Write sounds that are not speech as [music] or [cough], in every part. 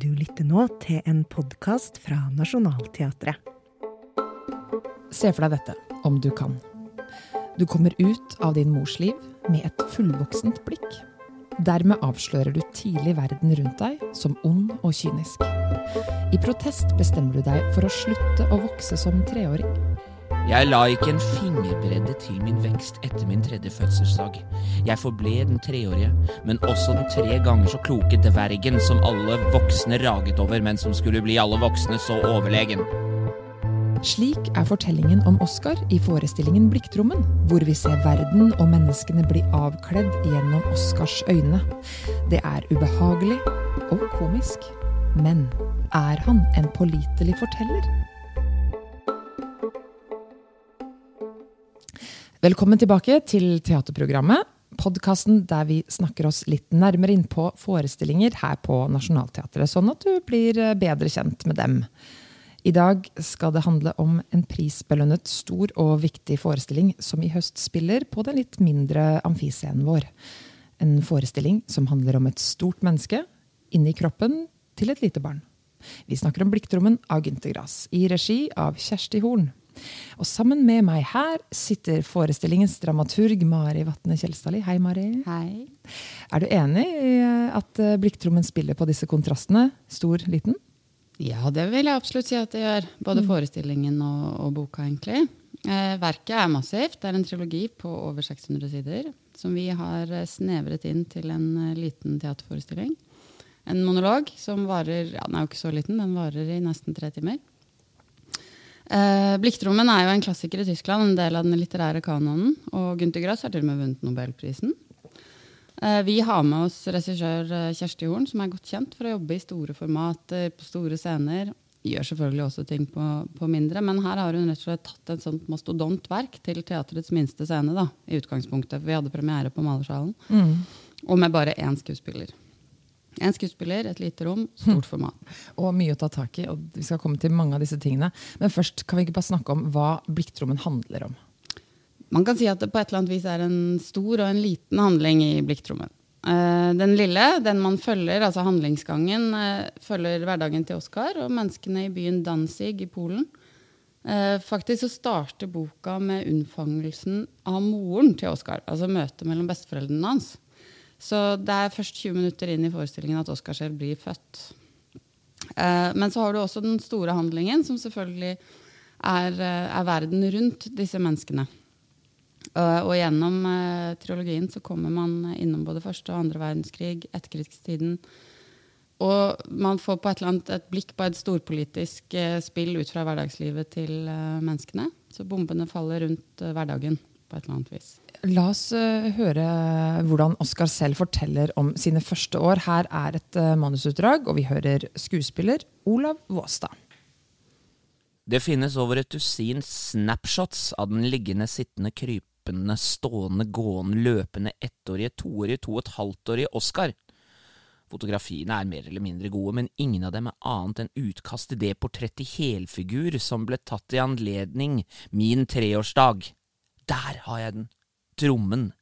Du lytter nå til en podkast fra Nationaltheatret. Se for deg dette, om du kan. Du kommer ut av din mors liv med et fullvoksent blikk. Dermed avslører du tidlig verden rundt deg som ond og kynisk. I protest bestemmer du deg for å slutte å vokse som treåring. Jeg la ikke en fingerbredde til min vekst etter min tredje fødselsdag. Jeg forble den treårige, men også den tre ganger så kloke dvergen som alle voksne raget over, men som skulle bli alle voksne så overlegen. Slik er fortellingen om Oscar i forestillingen Blikktrommen, hvor vi ser verden og menneskene bli avkledd gjennom Oscars øyne. Det er ubehagelig og komisk. Men er han en pålitelig forteller? Velkommen tilbake til teaterprogrammet. Podkasten der vi snakker oss litt nærmere inn på forestillinger her på Nationaltheatret, sånn at du blir bedre kjent med dem. I dag skal det handle om en prisbelønnet stor og viktig forestilling som i høst spiller på den litt mindre amfiscenen vår. En forestilling som handler om et stort menneske inni kroppen til et lite barn. Vi snakker om Blikktrommen av Gynter Grass, i regi av Kjersti Horn. Og sammen med meg her sitter forestillingens dramaturg Mari Vatne Kjelstadli. Hei, Mari. Hei. Er du enig i at Blikktrommen spiller på disse kontrastene? Stor, liten? Ja, det vil jeg absolutt si at det gjør. Både forestillingen og, og boka, egentlig. Eh, verket er massivt. Det er en trilogi på over 600 sider. Som vi har snevret inn til en liten teaterforestilling. En monolog som varer ja, den er jo ikke så liten, den varer i nesten tre timer. Eh, Blikktrommen er jo en klassiker i Tyskland, en del av den litterære kanonen. Og Gunther Grass har til og med vunnet Nobelprisen. Eh, vi har med oss regissør eh, Kjersti Horn, som er godt kjent for å jobbe i store formater, på store scener. Gjør selvfølgelig også ting på, på, mindre, men her har hun rett og slett tatt et sånt mastodontverk til teaterets minste scene. da, i utgangspunktet, for Vi hadde premiere på Malersalen, mm. og med bare én skuespiller. En skuespiller, et lite rom, stort [laughs] format. Og mye å ta tak i. og Vi skal komme til mange av disse tingene. Men først kan vi ikke bare snakke om hva Blikktrommen handler om. Man kan si at det på et eller annet vis er en stor og en liten handling i blikktrommen. Uh, den lille, den man følger, altså handlingsgangen, uh, følger hverdagen til Oskar og menneskene i byen Danzig i Polen. Uh, faktisk så starter boka med unnfangelsen av moren til Oskar. Altså møtet mellom besteforeldrene hans. Så det er først 20 minutter inn i forestillingen at Oskar selv blir født. men så har du også den store handlingen, som selvfølgelig er, er verden rundt disse menneskene. Uh, og gjennom trilogien så kommer man innom både første og andre verdenskrig, etterkrigstiden. Og man får på et eller annet et blikk på et storpolitisk spill ut fra hverdagslivet til menneskene. Så bombene faller rundt hverdagen på et eller annet vis. La oss høre hvordan Oskar selv forteller om sine første år. Her er et manusutdrag, og vi hører skuespiller Olav Våstad. Det finnes over et dusin snapshots av den liggende, sittende, krypende, stående, gående, løpende, ettårige, toårige, to og et halvtårige Oskar. Oscar. Fotografiene er mer eller mindre gode, men ingen av dem er annet enn utkast til det portrettet i helfigur som ble tatt i anledning min treårsdag. Der har jeg den! Trommen.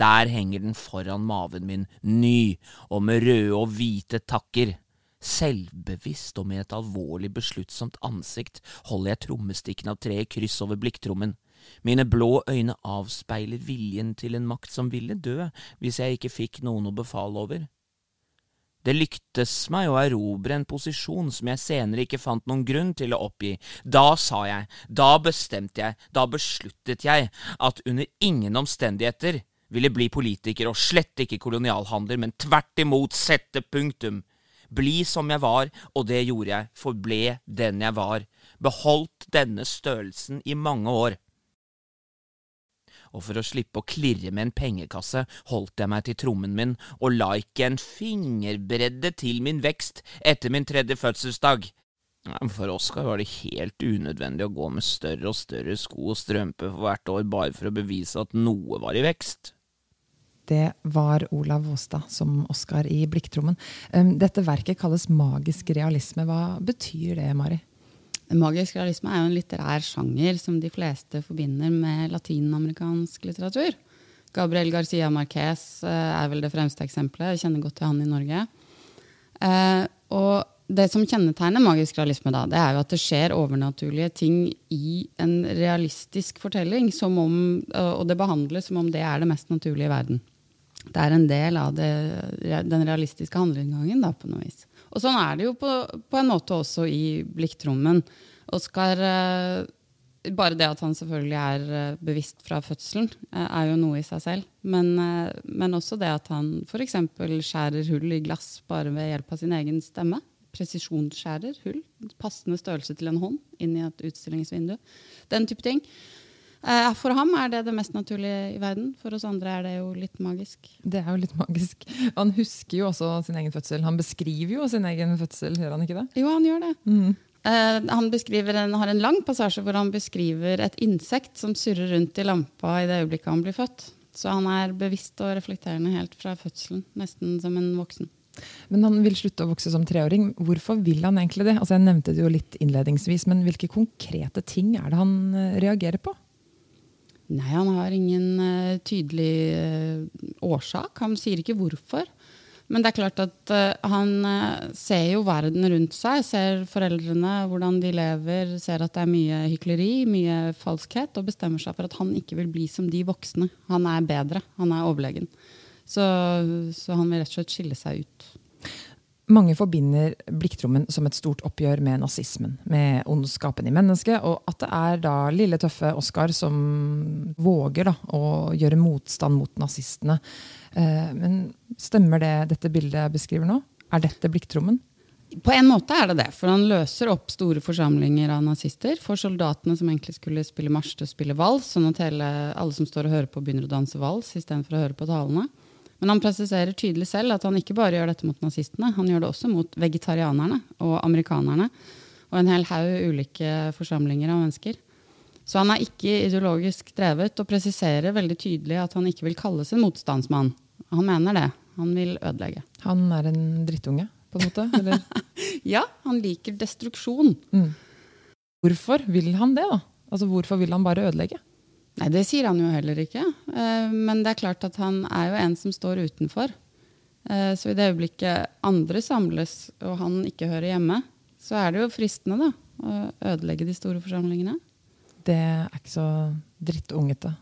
Der henger den foran maven min, ny og med røde og hvite takker. Selvbevisst og med et alvorlig besluttsomt ansikt holder jeg trommestikken av tre kryss over blikktrommen. Mine blå øyne avspeiler viljen til en makt som ville dø hvis jeg ikke fikk noen å befale over. Det lyktes meg å erobre en posisjon som jeg senere ikke fant noen grunn til å oppgi. Da sa jeg, da bestemte jeg, da besluttet jeg at under ingen omstendigheter ville bli politiker og slett ikke kolonialhandler, men tvert imot sette punktum. Bli som jeg var, og det gjorde jeg, forble den jeg var, beholdt denne størrelsen i mange år og for å slippe å klirre med en pengekasse holdt jeg meg til trommen min og la ikke en fingerbredde til min vekst etter min tredje fødselsdag. For Oskar var det helt unødvendig å gå med større og større sko og strømpe for hvert år bare for å bevise at noe var i vekst. Det var Olav Våstad som Oskar i Blikktrommen. Dette verket kalles magisk realisme. Hva betyr det, Mari? Magisk realisme er jo en litterær sjanger som de fleste forbinder med latinamerikansk litteratur. Gabriel Garcia Marquez eh, er vel det fremste eksempelet. Jeg kjenner godt til han i Norge. Eh, og det som kjennetegner magisk realisme, da, det er jo at det skjer overnaturlige ting i en realistisk fortelling, om, og det behandles som om det er det mest naturlige i verden. Det er en del av det, den realistiske handlingsgangen, da, på noe vis. Og sånn er det jo på, på en måte også i Blikktrommen. Oskar eh, bare det at han selvfølgelig er eh, bevisst fra fødselen, eh, er jo noe i seg selv. Men, men også det at han f.eks. skjærer hull i glass bare ved hjelp av sin egen stemme presisjonsskjærer hull. Passende størrelse til en hånd inn i et utstillingsvindu. Den type ting. Eh, for ham er det det mest naturlige i verden. For oss andre er det jo litt magisk. Det er jo litt magisk. Han husker jo også sin egen fødsel. Han beskriver jo sin egen fødsel, gjør han ikke det? Jo, han gjør det. Mm. Uh, han en, har en lang passasje hvor han beskriver et insekt som surrer rundt i lampa i det øyeblikket han blir født. Så han er bevisst og reflekterende helt fra fødselen, nesten som en voksen. Men han vil slutte å vokse som treåring. Hvorfor vil han egentlig det? Altså jeg nevnte det jo litt innledningsvis, men Hvilke konkrete ting er det han eh, reagerer på? Nei, Han har ingen uh, tydelig uh, årsak. Han sier ikke hvorfor. Men det er klart at uh, han ser jo verden rundt seg. Ser foreldrene, hvordan de lever. Ser at det er mye hykleri, mye falskhet. Og bestemmer seg for at han ikke vil bli som de voksne. Han er bedre. Han er overlegen. Så, så, han vil rett og slett skille seg ut. Mange forbinder Blikktrommen som et stort oppgjør med nazismen, med ondskapen i mennesket, og at det er da lille, tøffe Oskar som våger da, å gjøre motstand mot nazistene. Eh, men stemmer det dette bildet jeg beskriver nå? Er dette Blikktrommen? På en måte er det det, for han løser opp store forsamlinger av nazister. For soldatene som egentlig skulle spille marsj til å spille vals, sånn at hele, alle som står og hører på, begynner å danse vals istedenfor å høre på talene. Men han presiserer tydelig selv at han ikke bare gjør dette mot nazistene, han gjør det også mot vegetarianerne og amerikanerne og en hel haug ulike forsamlinger av mennesker. Så han er ikke ideologisk drevet og presiserer veldig tydelig at han ikke vil kalles en motstandsmann. Han mener det. Han vil ødelegge. Han er en drittunge, på en måte? [laughs] ja, han liker destruksjon. Mm. Hvorfor vil han det, da? Altså, Hvorfor vil han bare ødelegge? Nei, det sier han jo heller ikke. Eh, men det er klart at han er jo en som står utenfor. Eh, så i det øyeblikket andre samles, og han ikke hører hjemme, så er det jo fristende da, å ødelegge de store forsamlingene. Det er ikke så drittungete.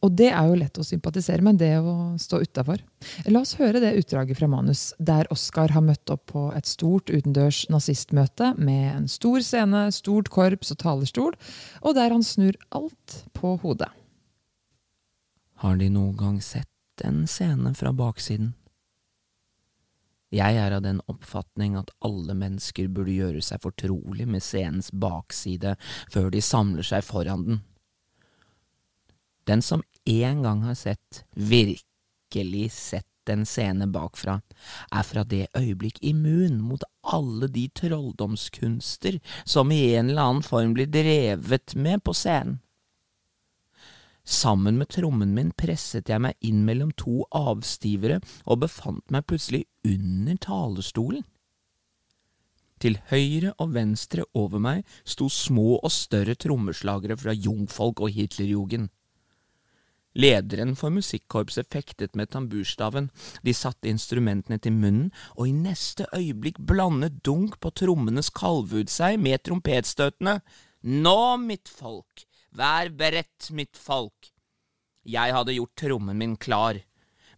Og det er jo lett å sympatisere med, det å stå utafor. La oss høre det utdraget fra manus, der Oskar har møtt opp på et stort utendørs nazistmøte med en stor scene, stort korps og talerstol, og der han snur alt på hodet. Har De noen gang sett en scene fra baksiden? Jeg er av den oppfatning at alle mennesker burde gjøre seg fortrolig med scenens bakside før de samler seg foran den. Den som en gang har sett, virkelig sett en scene bakfra, er fra det øyeblikk immun mot alle de trolldomskunster som i en eller annen form blir drevet med på scenen. Sammen med trommen min presset jeg meg inn mellom to avstivere og befant meg plutselig under talerstolen. Til høyre og venstre over meg sto små og større trommeslagere fra jungfolk og Hitlerjugend. Lederen for musikkorpset fektet med tamburstaven, de satte instrumentene til munnen, og i neste øyeblikk blandet dunk på trommenes kalvud seg med trompetstøtene. Nå, mitt folk, Vær beredt, mitt folk. Jeg hadde gjort trommen min klar.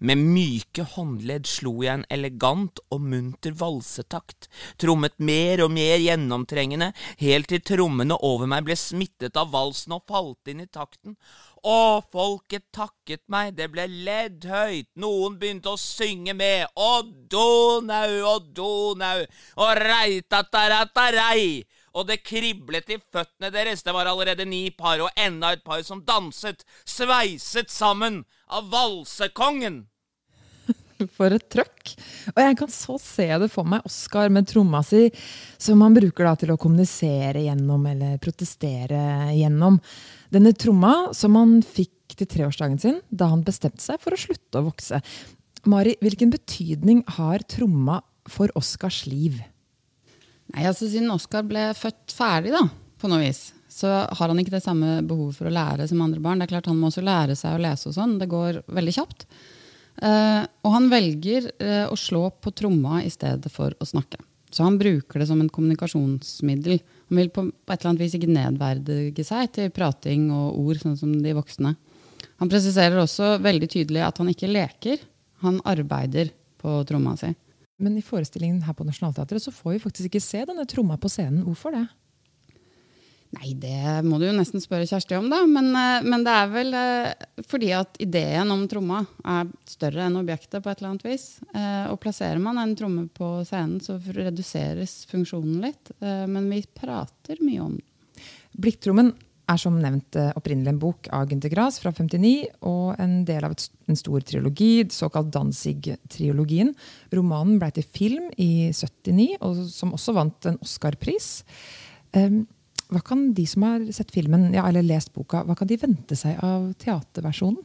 Med myke håndledd slo jeg en elegant og munter valsetakt, trommet mer og mer gjennomtrengende, helt til trommene over meg ble smittet av valsen og falt inn i takten. Å, folket takket meg, det ble ledd høyt, noen begynte å synge med, å Donau å Donau, og reitatarattarei, og det kriblet i føttene deres. Det var allerede ni par, og enda et par som danset, sveiset sammen av valsekongen. For et trøkk. Og jeg kan så se det for meg, Oskar med tromma si, som han bruker da til å kommunisere gjennom eller protestere gjennom. Denne tromma som han fikk til treårsdagen sin da han bestemte seg for å slutte å vokse. Mari, hvilken betydning har tromma for Oskars liv? Nei, altså Siden Oskar ble født ferdig, da, på noe vis, så har han ikke det samme behovet for å lære som andre barn. Det er klart Han må også lære seg å lese og sånn. Det går veldig kjapt. Uh, og han velger uh, å slå på tromma i stedet for å snakke. Så han bruker det som en kommunikasjonsmiddel. Han vil på, på et eller annet vis ikke nedverdige seg til prating og ord, sånn som de voksne. Han presiserer også veldig tydelig at han ikke leker. Han arbeider på tromma si. Men i forestillingen her på Nationaltheatret så får vi faktisk ikke se denne tromma på scenen. Hvorfor det? Nei, det må du jo nesten spørre Kjersti om, da. Men, eh, men det er vel eh, fordi at ideen om tromma er større enn objektet på et eller annet vis. Eh, og plasserer man en tromme på scenen, så reduseres funksjonen litt. Men vi prater mye om den. Blikktrommen er som nevnt opprinnelig en bok av Gunther Grass fra 59 og en del av en stor triologi, såkalt Danzig-triologien. Romanen ble til film i 79, og som også vant en Oscar-pris. Um, hva kan de som har sett filmen ja, eller lest boka, hva kan de vente seg av teaterversjonen?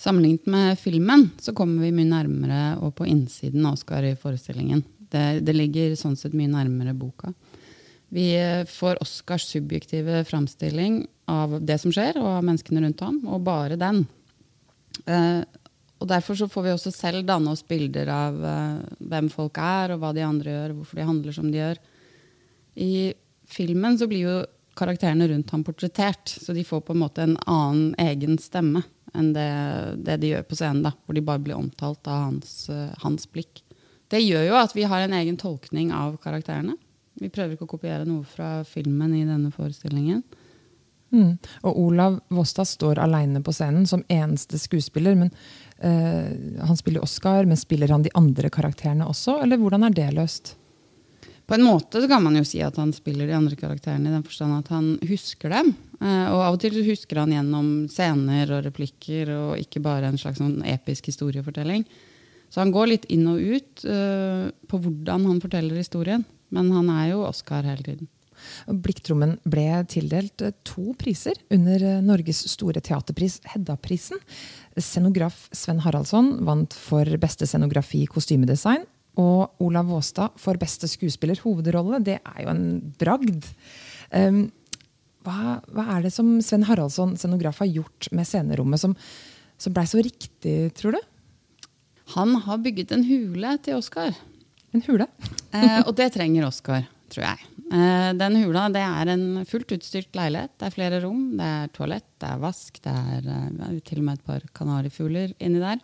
Sammenlignet med filmen så kommer vi mye nærmere og på innsiden av Oscar i forestillingen. Det, det ligger sånn sett mye nærmere boka. Vi får Oscars subjektive framstilling av det som skjer, og av menneskene rundt ham, og bare den. Eh, og Derfor så får vi også selv danne oss bilder av eh, hvem folk er, og hva de andre gjør, hvorfor de handler som de gjør. I filmen så blir jo karakterene rundt ham portrettert. Så de får på en måte en annen egen stemme enn det, det de gjør på scenen. da, Hvor de bare blir omtalt av hans, uh, hans, blikk. Det gjør jo at vi har en egen tolkning av karakterene. Vi prøver ikke å kopiere noe fra filmen i denne forestillingen. Mm. Og Olav Vostad står aleine på scenen som eneste skuespiller. men uh, Han spiller Oscar, men spiller han de andre karakterene også? Eller hvordan er det løst? På en måte så kan man jo si at han spiller de andre karakterene i den forstand at han husker dem. Eh, og av og til husker han gjennom scener og replikker og ikke bare en slags sånn episk historiefortelling. Så han går litt inn og ut uh, på hvordan han forteller historien. Men han er jo Oscar hele tiden. Blikktrommen ble tildelt eh, to priser under Norges store teaterpris, Hedda-prisen. Scenograf Sven Haraldsson vant for beste scenografi kostymedesign og Olav Våstad for beste skuespiller hovedrolle. Det er jo en bragd. Um, hva, hva, er det som Sven Haraldsson, scenograf, har gjort med scenerommet som, som blei så riktig, tror du? Han har bygget en hule til Oscar. En hule? [laughs] eh, og det trenger Oscar, tror jeg. Eh, den hula det er en fullt utstyrt leilighet. Det er flere rom, det er toalett, det er vask, det er eh, til og med et par kanarifugler inni der.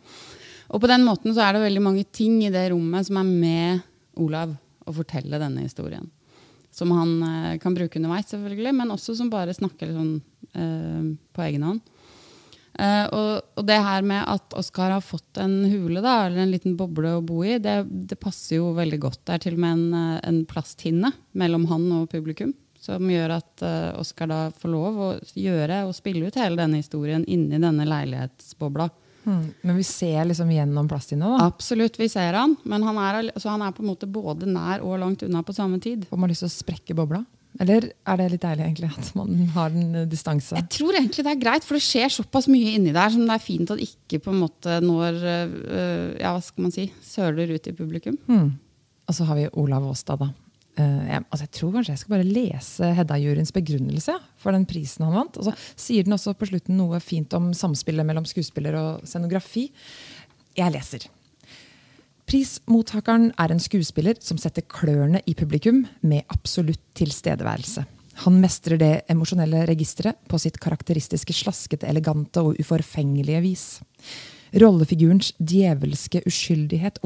Og på den måten så er det veldig mange ting i det rommet som er med Olav å fortelle denne historien. Som han eh, kan bruke underveis, selvfølgelig, men også som bare snakker sånn, eh, på egen hånd. Eh, og, og, det her med at Oskar har fått en hule, da, eller en liten boble å bo i, det, det passer jo veldig godt. Det er til og med en, eh, en plasthinne mellom han og publikum. Som gjør at uh, Oskar da får lov å gjøre og spille ut hele denne historien inni denne leilighetsbobla. Mm, men vi ser liksom gjennom plasthinna? da? Absolutt, vi ser han. Men han er, så han er på en måte både nær og langt unna på samme tid. Får man lyst til å sprekke bobla? Eller er det litt deilig egentlig at man har en eh, distanse? Jeg tror egentlig det er greit, for det skjer såpass mye inni der som det er fint at ikke på en måte når øh, ja, hva skal man si, søler ut i publikum. Mm. Og så har vi Olav Aastad, da. Uh, jeg, altså jeg, tror kanskje jeg skal bare lese Hedda-juryens begrunnelse for den prisen han vant. Og så sier den også på slutten noe fint om samspillet mellom skuespiller og scenografi. Jeg leser. Prismottakeren er en skuespiller som setter klørne i publikum med absolutt tilstedeværelse. Han mestrer det emosjonelle registeret på sitt karakteristiske slaskete, elegante og uforfengelige vis. Rollefigurens djevelske uskyldighet,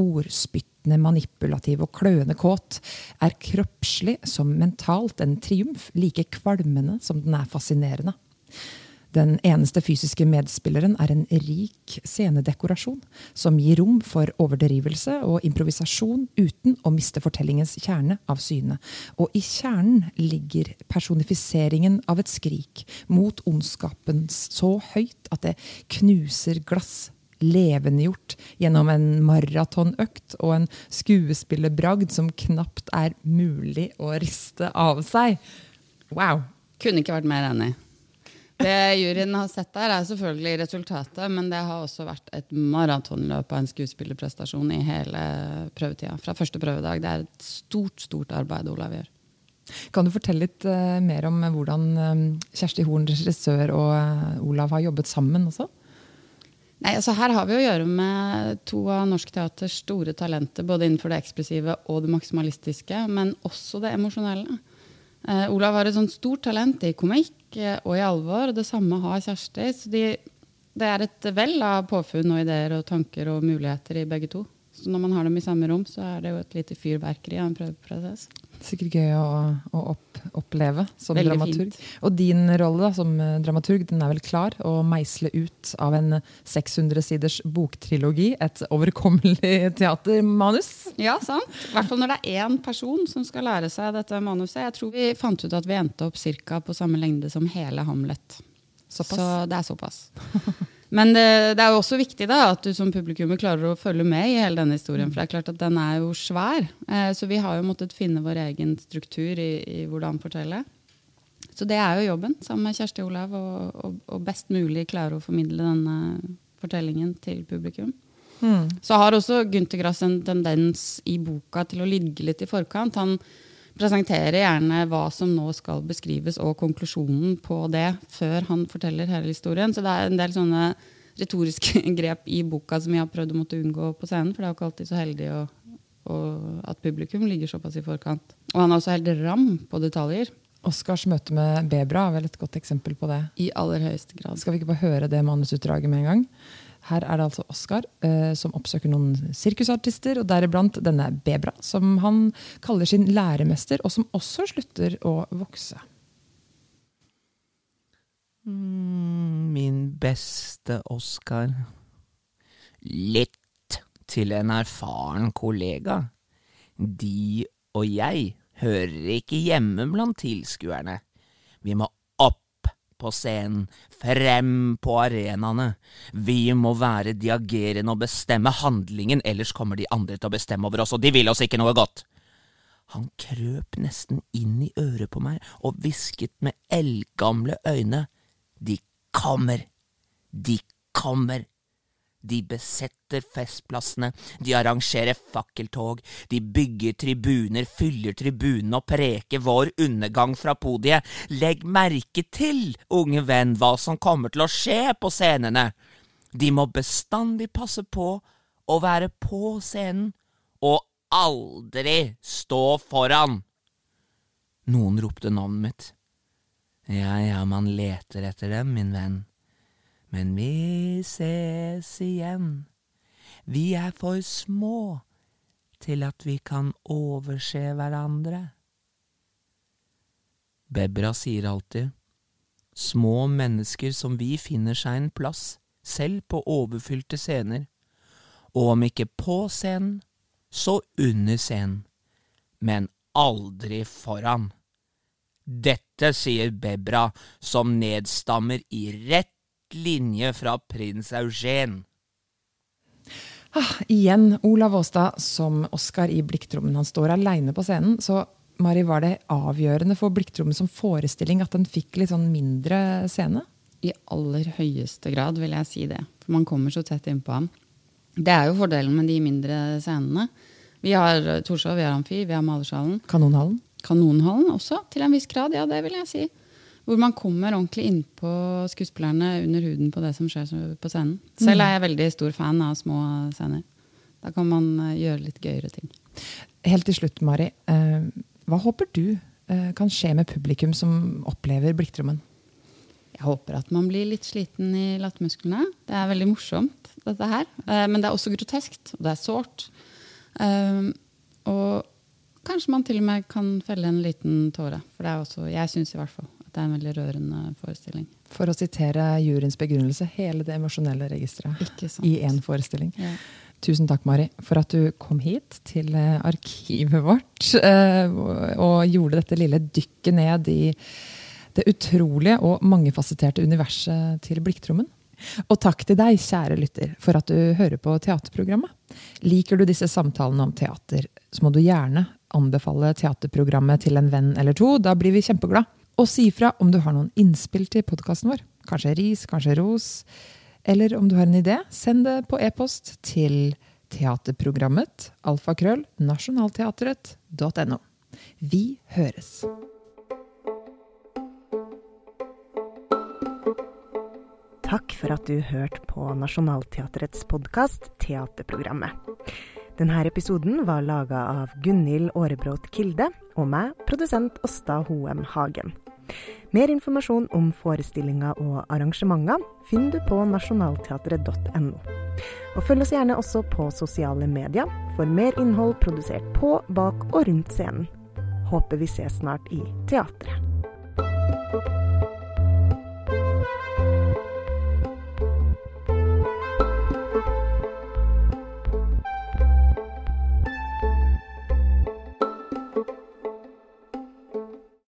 ordspyttende, manipulativ og kløende kåt, er kroppslig som mentalt en triumf, like kvalmende som den er fascinerende. Den eneste fysiske medspilleren er en rik scenedekorasjon, som gir rom for overdrivelse og improvisasjon uten å miste fortellingens kjerne av syne. Og i kjernen ligger personifiseringen av et skrik mot ondskapens så høyt at det knuser glass levendegjort gjennom en maratonøkt og en skuespillerbragd som knapt er mulig å riste av seg. Wow! Kunne ikke vært mer enig. Det juryen har sett der, er selvfølgelig resultatet, men det har også vært et maratonløp av en skuespillerprestasjon i hele prøvetida. Fra første prøvedag. Det er et stort, stort arbeid Olav gjør. Kan du fortelle litt uh, mer om hvordan um, Kjersti Horn, regissør, og Olav har jobbet sammen også? Nei, altså Her har vi å gjøre med to av norsk teaters store talenter, både innenfor det ekspressive og det maksimalistiske, men også det emosjonelle. Eh, Olav har et sånt stort talent i komikk eh, og i alvor, og det samme har Kjersti. Så de, det er et vell av påfunn og ideer og tanker og muligheter i begge to. Så når man har dem i samme rom, så er det jo et lite fyrverkeri av en prøveprosess. Sikkert gøy å, å opp, oppleve som Veldig dramaturg. fint. Og din rolle da, som eh, dramaturg den er vel klar å meisle ut av en 600 siders boktrilogi et overkommelig [laughs] teatermanus? Ja, sant. I hvert fall når det er én person som skal lære seg dette manuset. Jeg tror vi fant ut at vi endte opp cirka på samme lengde som hele Hamlet. Såpass. Så det er såpass. [laughs] Men det, det er jo også viktig da, at du som publikummer klarer å følge med i hele denne historien. For det er klart at den er jo svær. Eh, så vi har jo måttet finne vår egen struktur i, i hvordan fortelle. Så det er jo jobben sammen med Kjersti Olav, å best mulig klare å formidle denne fortellingen til publikum. Så har også Gunther Grass en tendens i boka til å ligge litt i forkant. Han presenterer gjerne hva som nå skal beskrives, og konklusjonen på det, før han forteller hele historien. Så det er en del sånne retoriske [laughs] grep i boka som vi har prøvd å måtte unngå på scenen. For det er jo ikke alltid så heldig å, å, at publikum ligger såpass i forkant. Og han er også helt ram på detaljer. Oscars møte med Bebra er vel et godt eksempel på det. I aller høyeste grad. Skal vi ikke bare høre det manusutdraget med en gang? Her er det altså Oskar eh, som oppsøker noen sirkusartister, og deriblant denne Bebra, som han kaller sin læremester, og som også slutter å vokse. Mm, min beste Oskar. Litt til en erfaren kollega. De og jeg hører ikke hjemme blant tilskuerne. Vi må på scenen, frem på arenaene. Vi må være diagerende og bestemme handlingen, ellers kommer de andre til å bestemme over oss, og de vil oss ikke noe godt. Han krøp nesten inn i øret på meg og hvisket med eldgamle øyne. De kommer. De kommer. De besetter festplassene, de arrangerer fakkeltog, de bygger tribuner, fyller tribunene og preker vår undergang fra podiet. Legg merke til, unge venn, hva som kommer til å skje på scenene. De må bestandig passe på å være på scenen, og aldri stå foran. Noen ropte navnet mitt. Ja, ja, man leter etter dem, min venn. Men vi ses igjen. Vi er for små til at vi kan overse hverandre. Bebra sier alltid, små mennesker som vi finner seg en plass, selv på overfylte scener, og om ikke på scenen, så under scenen, men aldri foran. Dette sier Bebra, som nedstammer i rett linje fra prins Eugen. Ah, igjen Olav Aastad som Oscar i Blikktrommen. Han står aleine på scenen. Så Mari, var det avgjørende for Blikktrommen som forestilling at den fikk litt sånn mindre scene? I aller høyeste grad vil jeg si det. For man kommer så tett innpå ham. Det er jo fordelen med de mindre scenene. Vi har eh, Torshov, vi har Amfi, vi har Malersalen. Kanonhallen? Kanonhallen også, til en viss grad. Ja, det vil jeg si. Hvor man kommer ordentlig innpå skuespillerne under huden på det som skjer på scenen. Selv er jeg veldig stor fan av små scener. Da kan man eh, gjøre litt gøyere ting. Helt til slutt, Mari. Eh, hva håper du eh, kan skje med publikum som opplever Blikktrommen? Jeg håper at man blir litt sliten i lattermusklene. Det er veldig morsomt, dette her. Eh, men det er også groteskt, og det er sårt. Og kanskje man til og med kan felle en liten tåre. For det er også, jeg syns i hvert fall det er en veldig rørende forestilling. For å sitere juryens begrunnelse, hele det emosjonelle registeret i én forestilling. Ja. Tusen takk, Mari, for at du kom hit til eh, arkivet vårt eh, og- og gjorde dette lille dykket ned i det utrolige og mangefasetterte universet til Blikktrommen. Og takk til deg, kjære lytter, for at du hører på teaterprogrammet. Liker du disse samtalene om teater, så må du gjerne anbefale teaterprogrammet til en venn eller to. Da blir vi kjempeglad. Og si ifra om du har noen innspill til podkasten vår. Kanskje ris, kanskje ros. Eller om du har en idé, send det på e-post til teaterprogrammet alfakrøll nasjonalteatret.no. Vi høres. Takk for at du hørte på Nationaltheatrets podkast Teaterprogrammet. Denne episoden var laga av Gunhild Aarebrot Kilde og meg, produsent Åsta Hoem Hagen. Mer informasjon om forestillinger og arrangementer finner du på nasjonalteatret.no. Og følg oss gjerne også på sosiale medier for mer innhold produsert på, bak og rundt scenen. Håper vi ses snart i teatret.